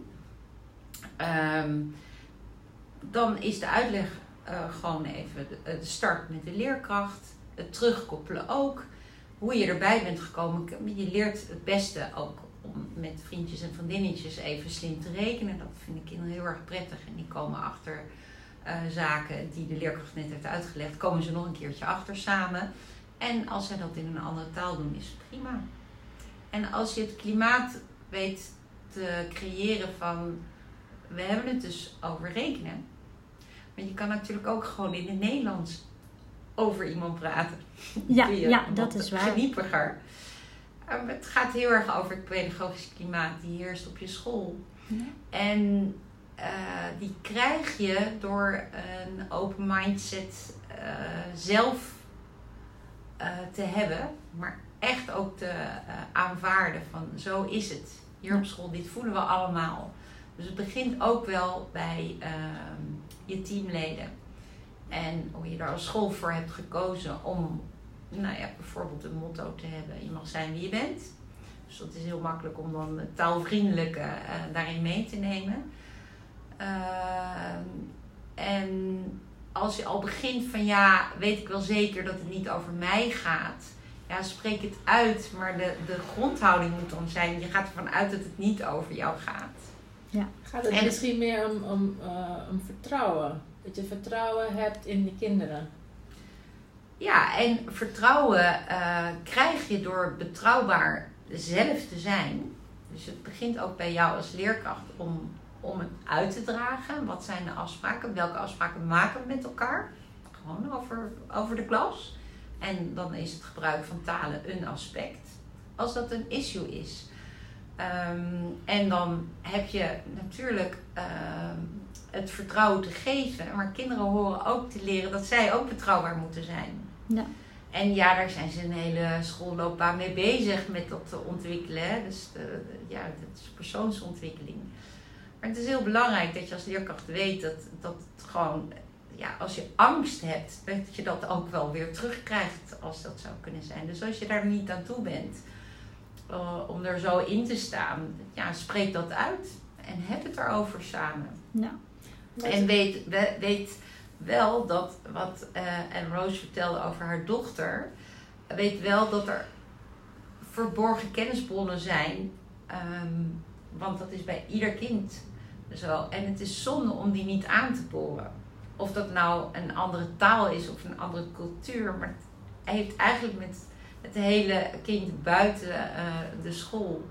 Um, dan is de uitleg uh, gewoon even de, de, start met de leerkracht. Het terugkoppelen ook. Hoe je erbij bent gekomen. Je leert het beste ook om met vriendjes en vriendinnetjes even slim te rekenen. Dat vinden kinderen heel erg prettig. En die komen achter zaken die de leerkracht net heeft uitgelegd. Komen ze nog een keertje achter samen. En als zij dat in een andere taal doen, is het prima. En als je het klimaat weet te creëren van we hebben het dus over rekenen. Maar je kan natuurlijk ook gewoon in het Nederlands over iemand praten. Ja, ja dat is waar. Geniepiger. Het gaat heel erg over het pedagogisch klimaat die heerst op je school. Ja. En uh, die krijg je door een open mindset uh, zelf uh, te hebben, maar echt ook te aanvaarden van zo is het. Hier op school, dit voelen we allemaal. Dus het begint ook wel bij ehm, je teamleden. En hoe je daar als school voor hebt gekozen om nou ja, bijvoorbeeld een motto te hebben. Je mag zijn wie je bent. Dus dat is heel makkelijk om dan taalvriendelijk daarin mee te nemen. Uh, en als je al begint van ja, weet ik wel zeker dat het niet over mij gaat. Ja, spreek het uit, maar de, de grondhouding moet dan zijn: je gaat ervan uit dat het niet over jou gaat. Ja. Gaat het en misschien meer om, om, uh, om vertrouwen? Dat je vertrouwen hebt in de kinderen. Ja, en vertrouwen uh, krijg je door betrouwbaar zelf te zijn. Dus het begint ook bij jou als leerkracht om, om het uit te dragen. Wat zijn de afspraken? Welke afspraken maken we met elkaar? Gewoon over, over de klas. En dan is het gebruik van talen een aspect. Als dat een issue is, Um, en dan heb je natuurlijk uh, het vertrouwen te geven. Maar kinderen horen ook te leren dat zij ook betrouwbaar moeten zijn. Ja. En ja, daar zijn ze een hele schoolloopbaan mee bezig met dat te ontwikkelen. Dus de, ja, dat is persoonsontwikkeling. Maar het is heel belangrijk dat je als leerkracht weet dat, dat het gewoon, ja, als je angst hebt, dat je dat ook wel weer terugkrijgt als dat zou kunnen zijn. Dus als je daar niet aan toe bent, uh, om er zo in te staan, ja, spreek dat uit en heb het erover samen. Ja. En weet, weet wel dat wat uh, en Rose vertelde over haar dochter, weet wel dat er verborgen kennisbronnen zijn, um, want dat is bij ieder kind zo. En het is zonde om die niet aan te boren. Of dat nou een andere taal is of een andere cultuur, maar het heeft eigenlijk met het hele kind buiten uh, de school.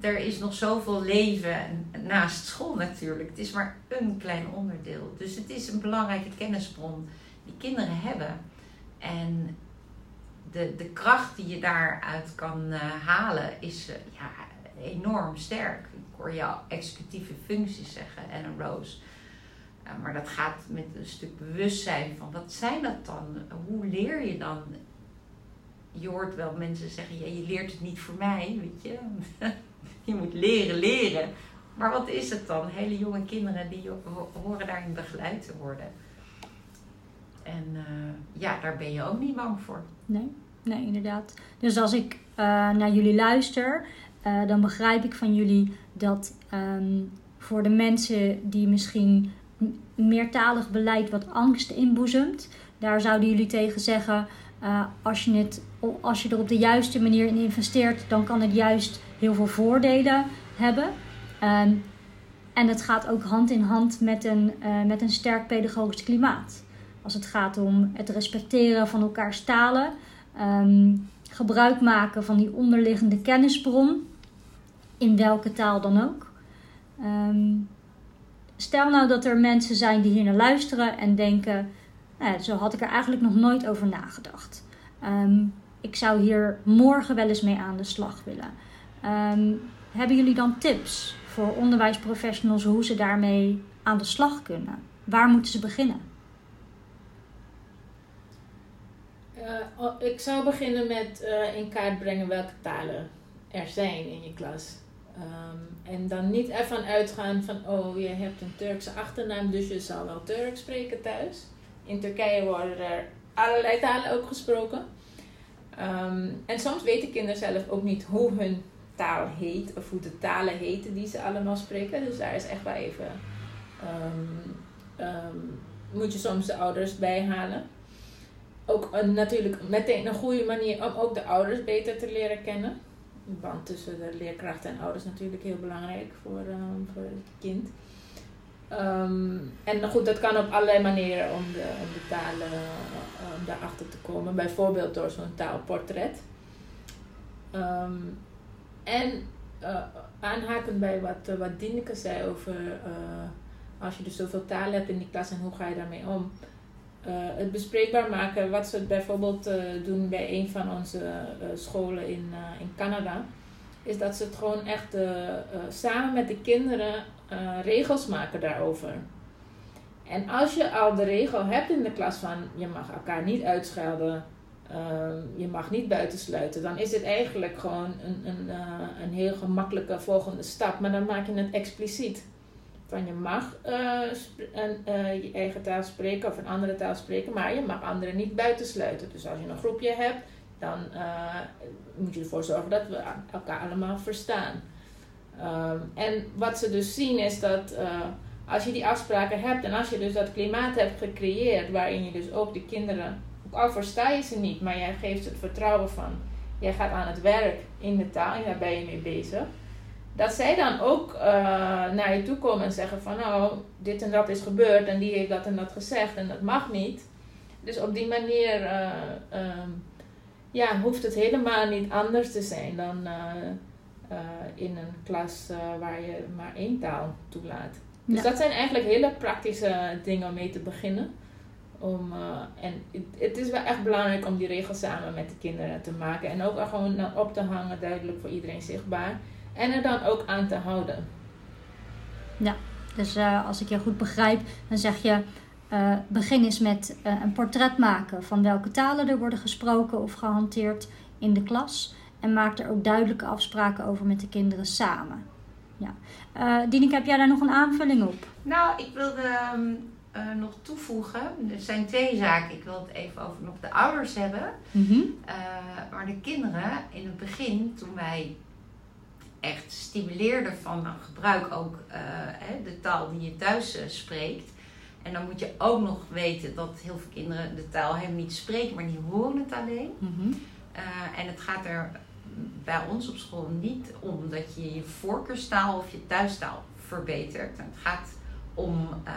Er is nog zoveel leven naast school natuurlijk. Het is maar een klein onderdeel. Dus het is een belangrijke kennisbron die kinderen hebben. En de, de kracht die je daaruit kan uh, halen is uh, ja, enorm sterk. Hoor executieve functies zeggen en Rose. Maar dat gaat met een stuk bewustzijn van wat zijn dat dan? Hoe leer je dan je hoort wel mensen zeggen, ja, je leert het niet voor mij, weet je. [LAUGHS] je moet leren, leren. Maar wat is het dan? Hele jonge kinderen die horen daarin begeleid te worden. En eh, ja, daar ben je ook niet bang voor. Nee, nee, inderdaad. Dus als ik eh, naar jullie luister, eh, dan begrijp ik van jullie dat ehm, voor de mensen die misschien meertalig beleid wat angst inboezemt, daar zouden jullie tegen zeggen: eh, als, je het, als je er op de juiste manier in investeert, dan kan het juist heel veel voordelen hebben. Ehm, en het gaat ook hand in hand met een, eh, met een sterk pedagogisch klimaat. Als het gaat om het respecteren van elkaars talen, ehm, gebruik maken van die onderliggende kennisbron, in welke taal dan ook. Ehm, stel nou dat er mensen zijn die hier naar luisteren en denken: zo had ik er eigenlijk nog nooit over nagedacht. Ehm, ik zou hier morgen wel eens mee aan de slag willen. Ehm, hebben jullie dan tips voor onderwijsprofessionals hoe ze daarmee aan de slag kunnen? Waar moeten ze beginnen? Eh, ik zou beginnen met eh, in kaart brengen welke talen er zijn in je klas. Ehm, en dan niet ervan uitgaan van, oh, je hebt een Turkse achternaam, dus je zal wel Turks spreken thuis. In Turkije worden er allerlei talen ook gesproken. Ehm, en soms weten kinderen zelf ook niet hoe hun taal heet of hoe de talen heten die ze allemaal spreken. Dus daar is echt wel even, ehm, moet je soms de ouders bijhalen. Ook een, natuurlijk meteen een goede manier om ook de ouders beter te leren kennen. De band tussen de leerkrachten en ouders natuurlijk heel belangrijk voor, ehm, voor het kind. Ehm, en goed, dat kan op allerlei manieren om de, om de talen um, daarachter te komen. Bijvoorbeeld door zo'n taalportret. En uh, aanhakend bij wat, uh, wat Dineke zei over als je dus zoveel talen hebt in die klas en hoe ga je daarmee om. Het bespreekbaar maken, wat ze bijvoorbeeld doen bij een van onze scholen in, in Canada, is dat ze het gewoon echt samen met de kinderen regels maken daarover. En als je al de regel hebt in de klas van je mag elkaar niet uitschelden, uh, je mag niet buitensluiten, dan is dit eigenlijk gewoon een, een, een heel gemakkelijke volgende stap. Maar dan maak je het expliciet. Van je mag een, je eigen taal spreken of een andere taal spreken, maar je mag anderen niet buitensluiten. Dus als je een groepje hebt, dan moet je ervoor zorgen dat we elkaar allemaal verstaan. Um, en wat ze dus zien is dat als je die afspraken hebt en als je dus dat klimaat hebt gecreëerd waarin je dus ook de kinderen, ook al versta je ze niet, maar jij geeft het vertrouwen van, jij gaat aan het werk in de taal en daar ben je mee bezig. Dat zij dan ook uh, naar je toe komen en zeggen van nou, dit en dat is gebeurd en die heeft dat en dat gezegd en dat mag niet. Dus op die manier uh, um, ja, hoeft het helemaal niet anders te zijn dan uh, in een klas waar je maar één taal toelaat. Dus dat zijn eigenlijk hele praktische dingen om mee te beginnen. Om, en het, het, is wel echt belangrijk om die regels samen met de kinderen te maken. En ook gewoon op te hangen, duidelijk voor iedereen zichtbaar. En er dan ook aan te houden. Ja, dus als ik je goed begrijp, dan zeg je... begin eens met een portret maken van welke talen er worden gesproken of gehanteerd in de klas. En maak er ook duidelijke afspraken over met de kinderen samen. Ja. Uh, heb jij daar nog een aanvulling op? Nou, ik wilde um, uh, nog toevoegen. Er zijn twee zaken. Ik wil het even over nog de ouders hebben. Mm -hmm. uh, maar de kinderen, in het begin, toen wij echt stimuleerden van nou, gebruik ook hè, de taal die je thuis spreekt. En dan moet je ook nog weten dat heel veel kinderen de taal helemaal niet spreken, maar die horen het alleen. Mm -hmm. en het gaat er bij ons op school niet om dat je je voorkeurstaal of je thuistaal verbetert. Het gaat om uh,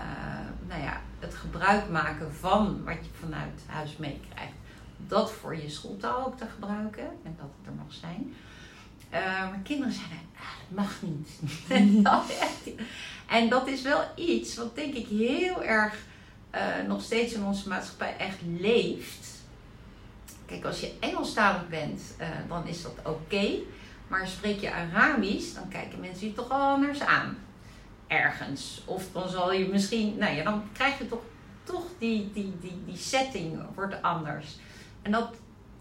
nou ja, het gebruik maken van wat je vanuit huis meekrijgt. Dat voor je schooltaal ook te gebruiken en dat het er mag zijn. Uh, maar kinderen zeiden, ah, dat mag niet. [LAUGHS] en dat is wel iets wat denk ik heel erg uh, nog steeds in onze maatschappij echt leeft. Kijk, als je Engelstalig bent, uh, dan is dat oké. Okay. Maar spreek je Arabisch, dan kijken mensen je toch anders aan. Ergens. Of dan zal je misschien, nou ja, dan krijg je toch, toch die, die, die, die setting wordt anders. En dat,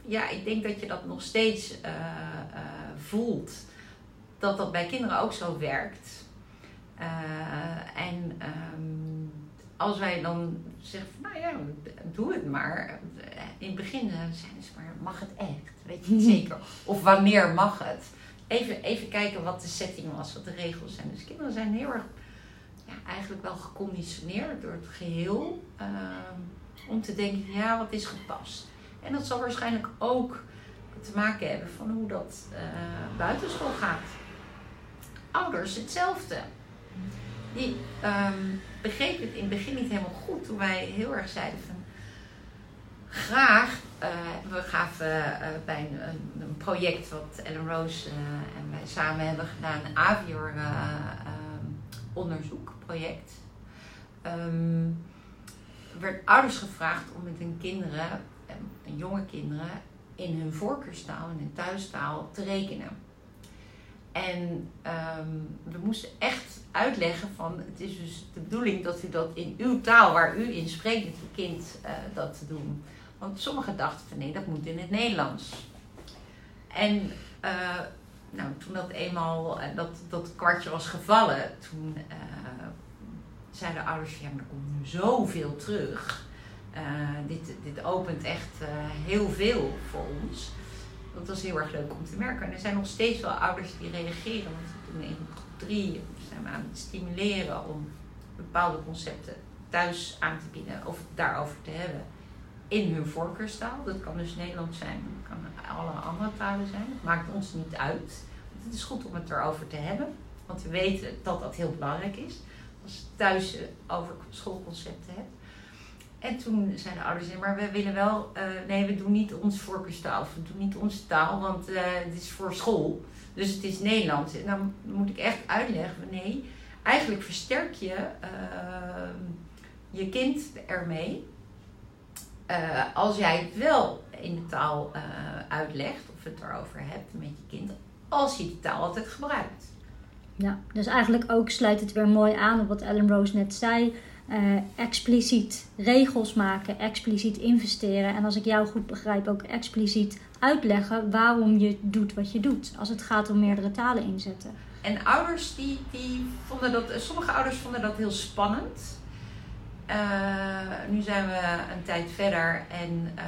ja, ik denk dat je dat nog steeds uh, uh, voelt. Dat dat bij kinderen ook zo werkt. en um, als wij dan zeggen van, nou ja, doe het maar. In het begin zeiden ze maar, mag het echt? Weet je niet [LAUGHS] zeker? Of wanneer mag het? Even, even kijken wat de setting was, wat de regels zijn. Dus kinderen zijn heel erg, ja, eigenlijk wel geconditioneerd door het geheel. ehm, om te denken, ja, wat is gepast? En dat zal waarschijnlijk ook te maken hebben van hoe dat eh, buitenschool gaat. Ouders hetzelfde. Die ehm, begrepen het in het begin niet helemaal goed toen wij heel erg zeiden van graag. eh, we gaven eh, bij een, een, project wat Ellen Rose en wij samen hebben gedaan, een Avior eh, ehm, onderzoekproject. Ehm, werd ouders gevraagd om met hun kinderen, en jonge kinderen, in hun voorkeurstaal, in hun thuistaal te rekenen. En ehm, we moesten echt uitleggen van, het is dus de bedoeling dat u dat in uw taal waar u in spreekt met uw kind eh, dat te doen. Want sommigen dachten van nee, dat moet in het Nederlands. En eh, nou, toen dat eenmaal, eh, dat, dat kwartje was gevallen, toen zeiden de ouders ja, maar er komt nu zoveel terug. Eh, dit, dit opent echt eh, heel veel voor ons. Dat was heel erg leuk om te merken. En er zijn nog steeds wel ouders die reageren. Want in groep drie zijn we aan het stimuleren om bepaalde concepten thuis aan te bieden of daarover te hebben in hun voorkeurstaal. Dat kan dus Nederlands zijn, dat kan alle andere talen zijn. Het maakt ons niet uit. Want het is goed om het erover te hebben. Want we weten dat dat heel belangrijk is. Als je thuis over schoolconcepten hebt. En toen zeiden de ouders, maar we willen wel, eh, nee, we doen niet ons voorkeurstaal, of we doen niet onze taal, want eh, het is voor school. Dus het is Nederlands. En dan moet ik echt uitleggen, nee, eigenlijk versterk je uh, je kind ermee. Uh, als jij het wel in de taal uitlegt, of het erover hebt met je kind, als je die taal altijd gebruikt. Ja, dus eigenlijk ook sluit het weer mooi aan op wat Ellen Rose net zei. Uh, expliciet regels maken, expliciet investeren. En als ik jou goed begrijp, ook expliciet uitleggen waarom je doet wat je doet. Als het gaat om meerdere talen inzetten. En ouders, die, die vonden dat, sommige ouders vonden dat heel spannend. Uh, nu zijn we een tijd verder en uh,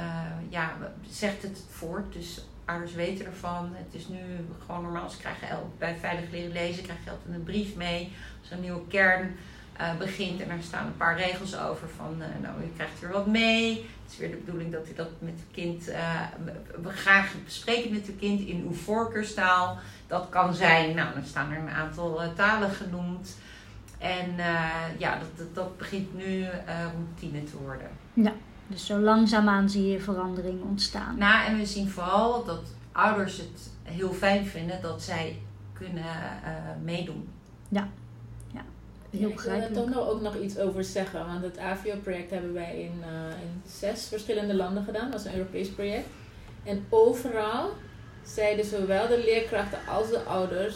ja, zegt het voort. Dus ouders weten ervan. Het is nu gewoon normaal. Ze krijgen bij Veilig Leren Lezen krijg je altijd een brief mee. Een nieuwe kern uh, begint en daar staan een paar regels over van, nou, je krijgt weer wat mee. Het is weer de bedoeling dat u dat met uw kind, we graag bespreken met uw kind in uw voorkeurstaal. Dat kan zijn, nou, dan staan er een aantal talen genoemd. En uh, ja, dat, dat, dat, begint nu uh, routine te worden. Ja, dus zo langzaamaan zie je verandering ontstaan. Nou, en we zien vooral dat ouders het heel fijn vinden dat zij kunnen uh, meedoen. Ja. Heel ja, begrijpelijk. Ik wil er toch nog ook nog iets over zeggen. Want het AVO-project hebben wij in, in zes verschillende landen gedaan. Dat is een Europees project. En overal zeiden zowel de leerkrachten als de ouders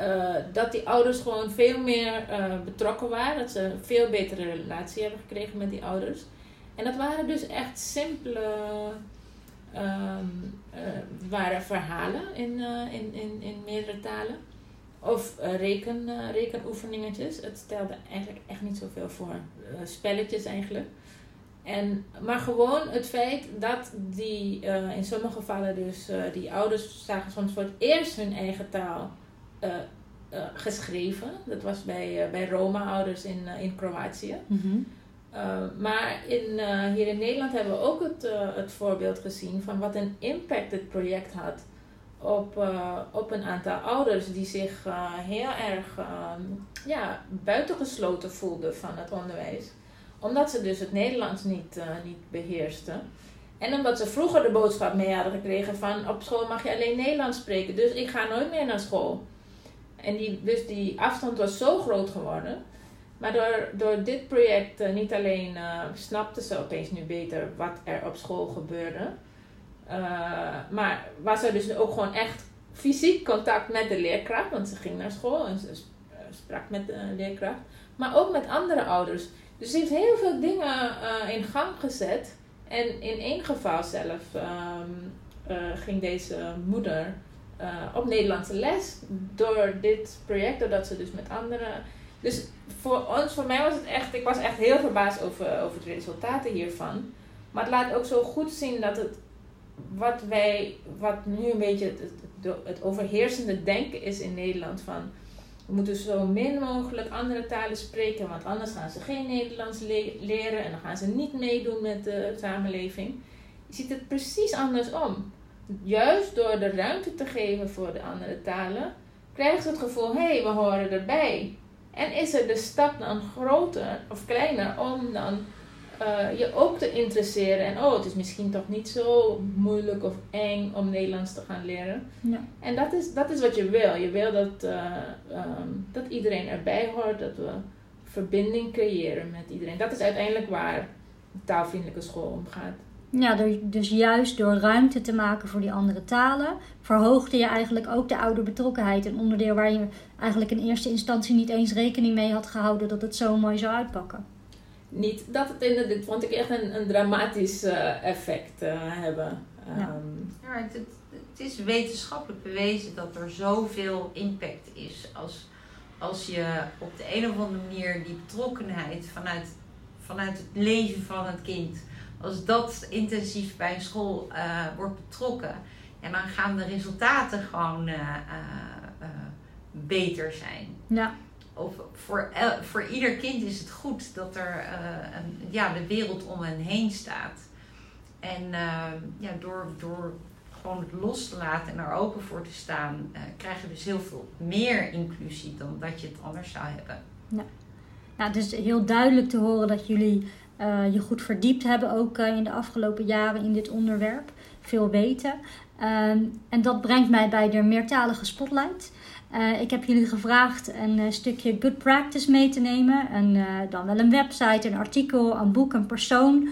uh, dat die ouders gewoon veel meer uh, betrokken waren. Dat ze een veel betere relatie hebben gekregen met die ouders. En dat waren dus echt simpele um, uh, waren verhalen in, in, in, in meerdere talen. Of reken, rekenoefeningetjes. Het stelde eigenlijk echt niet zoveel voor. spelletjes eigenlijk. En, maar gewoon het feit dat die in sommige gevallen dus die ouders zagen soms voor het eerst hun eigen taal geschreven. Dat was bij, bij Roma-ouders in, in Kroatië. Mm -hmm. maar in, hier in Nederland hebben we ook het, het voorbeeld gezien van wat een impact het project had op, op een aantal ouders die zich heel erg ja, buitengesloten voelden van het onderwijs. Omdat ze dus het Nederlands niet, niet beheersten. En omdat ze vroeger de boodschap mee hadden gekregen van op school mag je alleen Nederlands spreken, dus ik ga nooit meer naar school. En die, dus die afstand was zo groot geworden. Maar door, door dit project niet alleen snapten ze opeens nu beter wat er op school gebeurde. Uh, maar was er dus ook gewoon echt fysiek contact met de leerkracht. Want ze ging naar school en ze sprak met de leerkracht. Maar ook met andere ouders. Dus ze heeft heel veel dingen in gang gezet. En in één geval zelf um, ging deze moeder op Nederlandse les door dit project, doordat ze dus met andere Dus voor ons, voor mij was het echt, ik was echt heel verbaasd over, over de resultaten hiervan. Maar het laat ook zo goed zien dat het, wat wij, wat nu een beetje het, overheersende denken is in Nederland van, we moeten zo min mogelijk andere talen spreken, want anders gaan ze geen Nederlands leren en dan gaan ze niet meedoen met de samenleving. Je ziet het precies andersom. Juist door de ruimte te geven voor de andere talen, krijgen ze het gevoel, hé, hey, we horen erbij. En is er de stap dan groter of kleiner om dan uh, je ook te interesseren. En oh, het is misschien toch niet zo moeilijk of eng om Nederlands te gaan leren. Ja. En dat is, dat is wat je wil. Je wil dat, uh, um, dat iedereen erbij hoort, dat we verbinding creëren met iedereen. Dat is uiteindelijk waar de taalvriendelijke school om gaat. Ja, dus juist door ruimte te maken voor die andere talen, verhoogde je eigenlijk ook de ouderbetrokkenheid. Een onderdeel waar je eigenlijk in eerste instantie niet eens rekening mee had gehouden dat het zo mooi zou uitpakken. Niet dat het in dit vond ik echt een, een dramatisch uh, effect uh, hebben. Ja. Um, ja, het, het, het, is wetenschappelijk bewezen dat er zoveel impact is als, als je op de een of andere manier die betrokkenheid vanuit, vanuit het leven van het kind als dat intensief bij een school uh, wordt betrokken, en dan gaan de resultaten gewoon uh, uh, beter zijn. Ja. Of voor, voor ieder kind is het goed dat er een, ja, de wereld om hen heen staat. En ja, door, door gewoon het los te laten en er open voor te staan, krijg je dus heel veel meer inclusie dan dat je het anders zou hebben. Ja. Nou, het is heel duidelijk te horen dat jullie je goed verdiept hebben, ook in de afgelopen jaren in dit onderwerp. Veel weten. Um, en dat brengt mij bij de meertalige spotlight. Uh, ik heb jullie gevraagd een stukje good practice mee te nemen. En dan wel een website, een artikel, een boek, een persoon.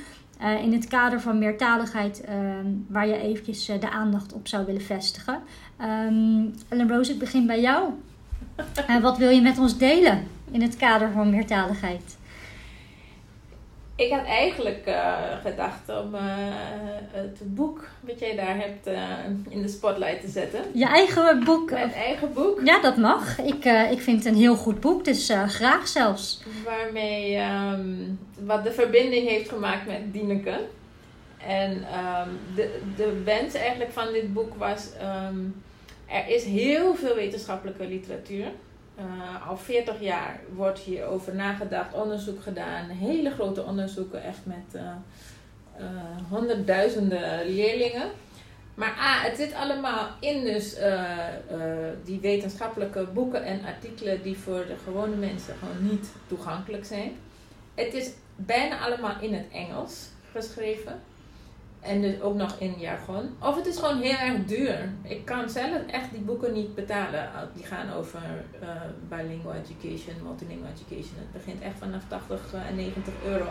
in het kader van meertaligheid, ehm, waar je eventjes de aandacht op zou willen vestigen. Um, Ellen Rose, ik begin bij jou. [LAUGHS] wat wil je met ons delen in het kader van meertaligheid? Ik had eigenlijk uh, gedacht om uh, het boek wat jij daar hebt uh, in de spotlight te zetten. Je eigen boek? Mijn eigen boek. Ja, dat mag. Ik, ik vind het een heel goed boek, dus graag zelfs. Waarmee um, wat de verbinding heeft gemaakt met Dieneke. En um, de, de wens eigenlijk van dit boek was... Um, er is heel veel wetenschappelijke literatuur. Uh, al 40 jaar wordt hierover nagedacht, onderzoek gedaan, hele grote onderzoeken, echt met uh, uh, honderdduizenden leerlingen. Maar ah, het zit allemaal in dus die wetenschappelijke boeken en artikelen die voor de gewone mensen gewoon niet toegankelijk zijn. Het is bijna allemaal in het Engels geschreven. En dus ook nog in jargon. Of het is gewoon heel erg duur. Ik kan zelf echt die boeken niet betalen. Die gaan over uh, bilingual education, multilingual education. Het begint echt vanaf 80 en 90 euro.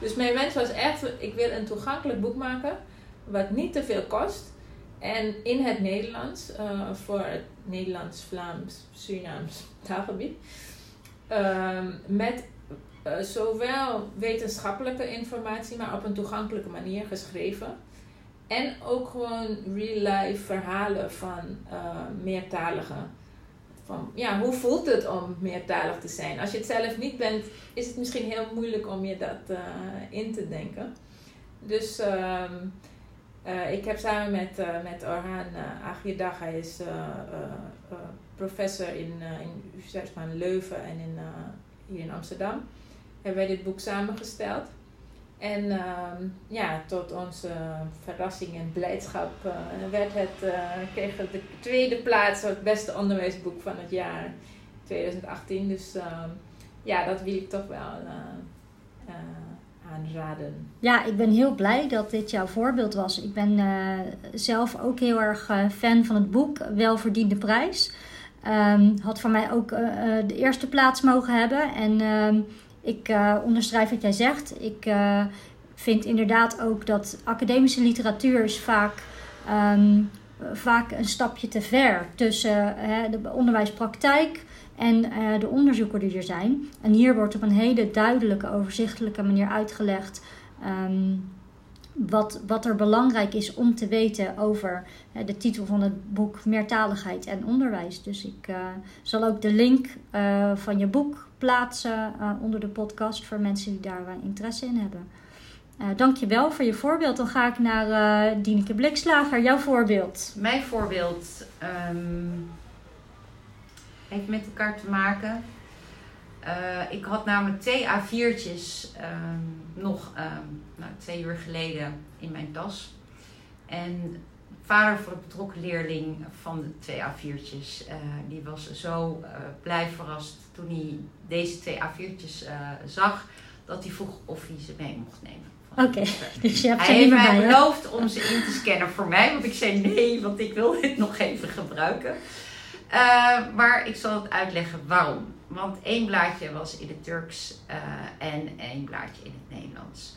Dus mijn wens was echt, ik wil een toegankelijk boek maken. Wat niet te veel kost. En in het Nederlands, uh, voor het Nederlands, Vlaams, Surinaams taalgebied. Uh, met uh, zowel wetenschappelijke informatie, maar op een toegankelijke manier geschreven. En ook gewoon real-life verhalen van uh, meertaligen. Van, ja, hoe voelt het om meertalig te zijn? Als je het zelf niet bent, is het misschien heel moeilijk om je dat uh, in te denken. Dus uh, ik heb samen met, met Orhan Agiedag, hij is professor in, in Universiteit van Leuven en in, hier in Amsterdam hebben wij dit boek samengesteld. En uh, ja, tot onze verrassing en blijdschap uh, werd het, uh, kreeg het de tweede plaats voor het beste onderwijsboek van het jaar 2018. Dus ehm, ja, dat wil ik toch wel eh, aanraden. Ja, ik ben heel blij dat dit jouw voorbeeld was. Ik ben zelf ook heel erg fan van het boek Welverdiende Prijs. Um, had voor mij ook de eerste plaats mogen hebben. En ik uh, onderschrijf wat jij zegt. Ik uh, vind inderdaad ook dat academische literatuur is vaak, um, vaak een stapje te ver tussen uh, de onderwijspraktijk en de onderzoeken die er zijn. En hier wordt op een hele duidelijke, overzichtelijke manier uitgelegd um, wat, wat er belangrijk is om te weten over de titel van het boek Meertaligheid en Onderwijs. Dus ik zal ook de link van je boek plaatsen onder de podcast voor mensen die daar interesse in hebben. Uh, dankjewel voor je voorbeeld. Dan ga ik naar uh, Dieneke Blikslager, jouw voorbeeld. Mijn voorbeeld um, heeft met elkaar te maken. Ik had namelijk twee A4'tjes um, nog um, nou, twee uur geleden in mijn tas. En vader van de betrokken leerling van de twee A4'tjes, die was zo blij verrast toen hij deze twee A4'tjes zag, dat hij vroeg of hij ze mee mocht nemen. Oké, dus je hebt Hij heeft mij beloofd om ze in te scannen voor mij. Want ik zei nee, want ik wil dit nog even gebruiken. Uh, maar ik zal het uitleggen waarom. Want één blaadje was in het Turks uh, en één blaadje in het Nederlands.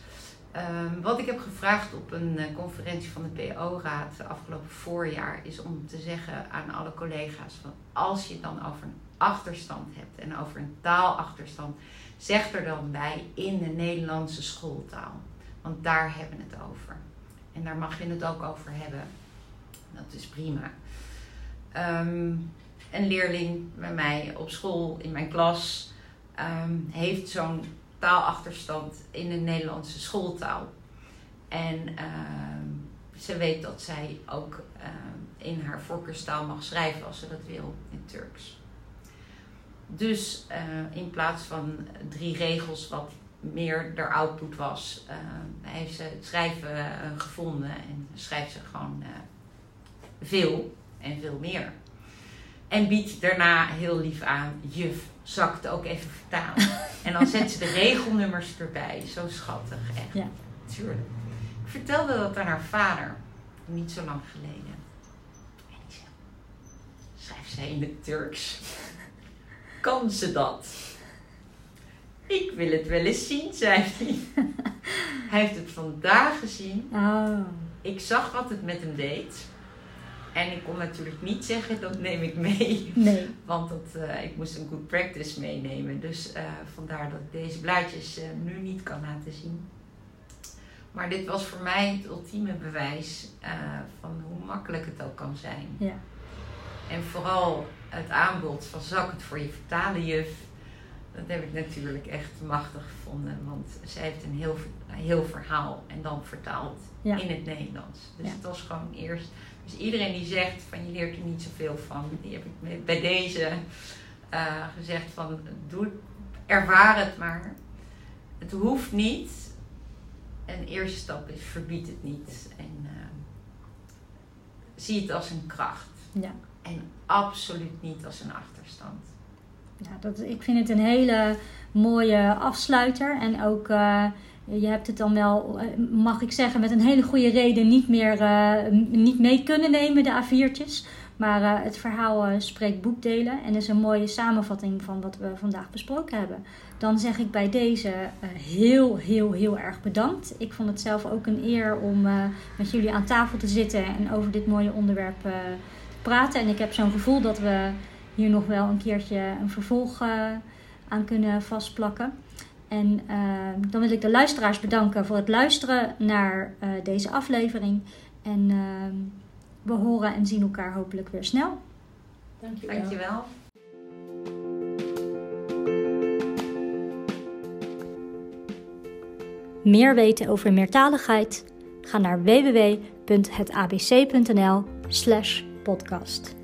Um, wat ik heb gevraagd op een conferentie van de PO-raad afgelopen voorjaar is om te zeggen aan alle collega's: van als je het dan over een achterstand hebt en over een taalachterstand, zeg er dan bij in de Nederlandse schooltaal. Want daar hebben we het over. En daar mag je het ook over hebben. Dat is prima. Um, een leerling bij mij op school, in mijn klas, um, heeft zo'n taalachterstand in de Nederlandse schooltaal. En um, ze weet dat zij ook in haar voorkeurstaal mag schrijven als ze dat wil, in Turks. Dus uh, in plaats van drie regels, wat meer de output was. Uh, hij heeft het schrijven uh, gevonden en schrijft ze gewoon veel en veel meer. En biedt daarna heel lief aan, juf, zal ik het ook even vertalen? [LAUGHS] en dan zet ze de regelnummers erbij. Zo schattig, echt. Ja. Tuurlijk. Ik vertelde dat aan haar vader, niet zo lang geleden. En die zei, schrijft zij in het Turks? Kan ze dat? Ik wil het wel eens zien, zei hij. [LAUGHS] hij heeft het vandaag gezien. Oh. Ik zag wat het met hem deed. En ik kon natuurlijk niet zeggen, dat neem ik mee. Nee. Want dat, uh, ik moest een good practice meenemen. Dus uh, vandaar dat ik deze blaadjes uh, nu niet kan laten zien. Maar dit was voor mij het ultieme bewijs van hoe makkelijk het ook kan zijn. Ja. En vooral het aanbod van zak het voor je vertalen juf dat heb ik natuurlijk echt machtig gevonden. Want zij heeft een heel, heel verhaal en dan vertaald in het Nederlands. Dus het was gewoon eerst. Dus iedereen die zegt van je leert er niet zoveel van, die heb ik bij deze uh, gezegd van doe, ervaar het maar. Het hoeft niet. Een eerste stap is verbied het niet. En uh, zie het als een kracht. Ja. En absoluut niet als een achterstand. Ja, dat, ik vind het een hele mooie afsluiter. En ook, uh, je hebt het dan wel, eh, mag ik zeggen, met een hele goede reden niet meer uh, niet mee kunnen nemen, de A4'tjes. Maar het verhaal spreekt boekdelen en is een mooie samenvatting van wat we vandaag besproken hebben. Dan zeg ik bij deze heel, heel, heel erg bedankt. Ik vond het zelf ook een eer om met jullie aan tafel te zitten en over dit mooie onderwerp te praten. En ik heb zo'n gevoel dat we hier nog wel een keertje een vervolg uh, aan kunnen vastplakken. En uh, dan wil ik de luisteraars bedanken voor het luisteren naar uh, deze aflevering. En we horen en zien elkaar hopelijk weer snel. Dankjewel. Dankjewel. Meer weten over meertaligheid? Ga naar www.hetabc.nl/podcast.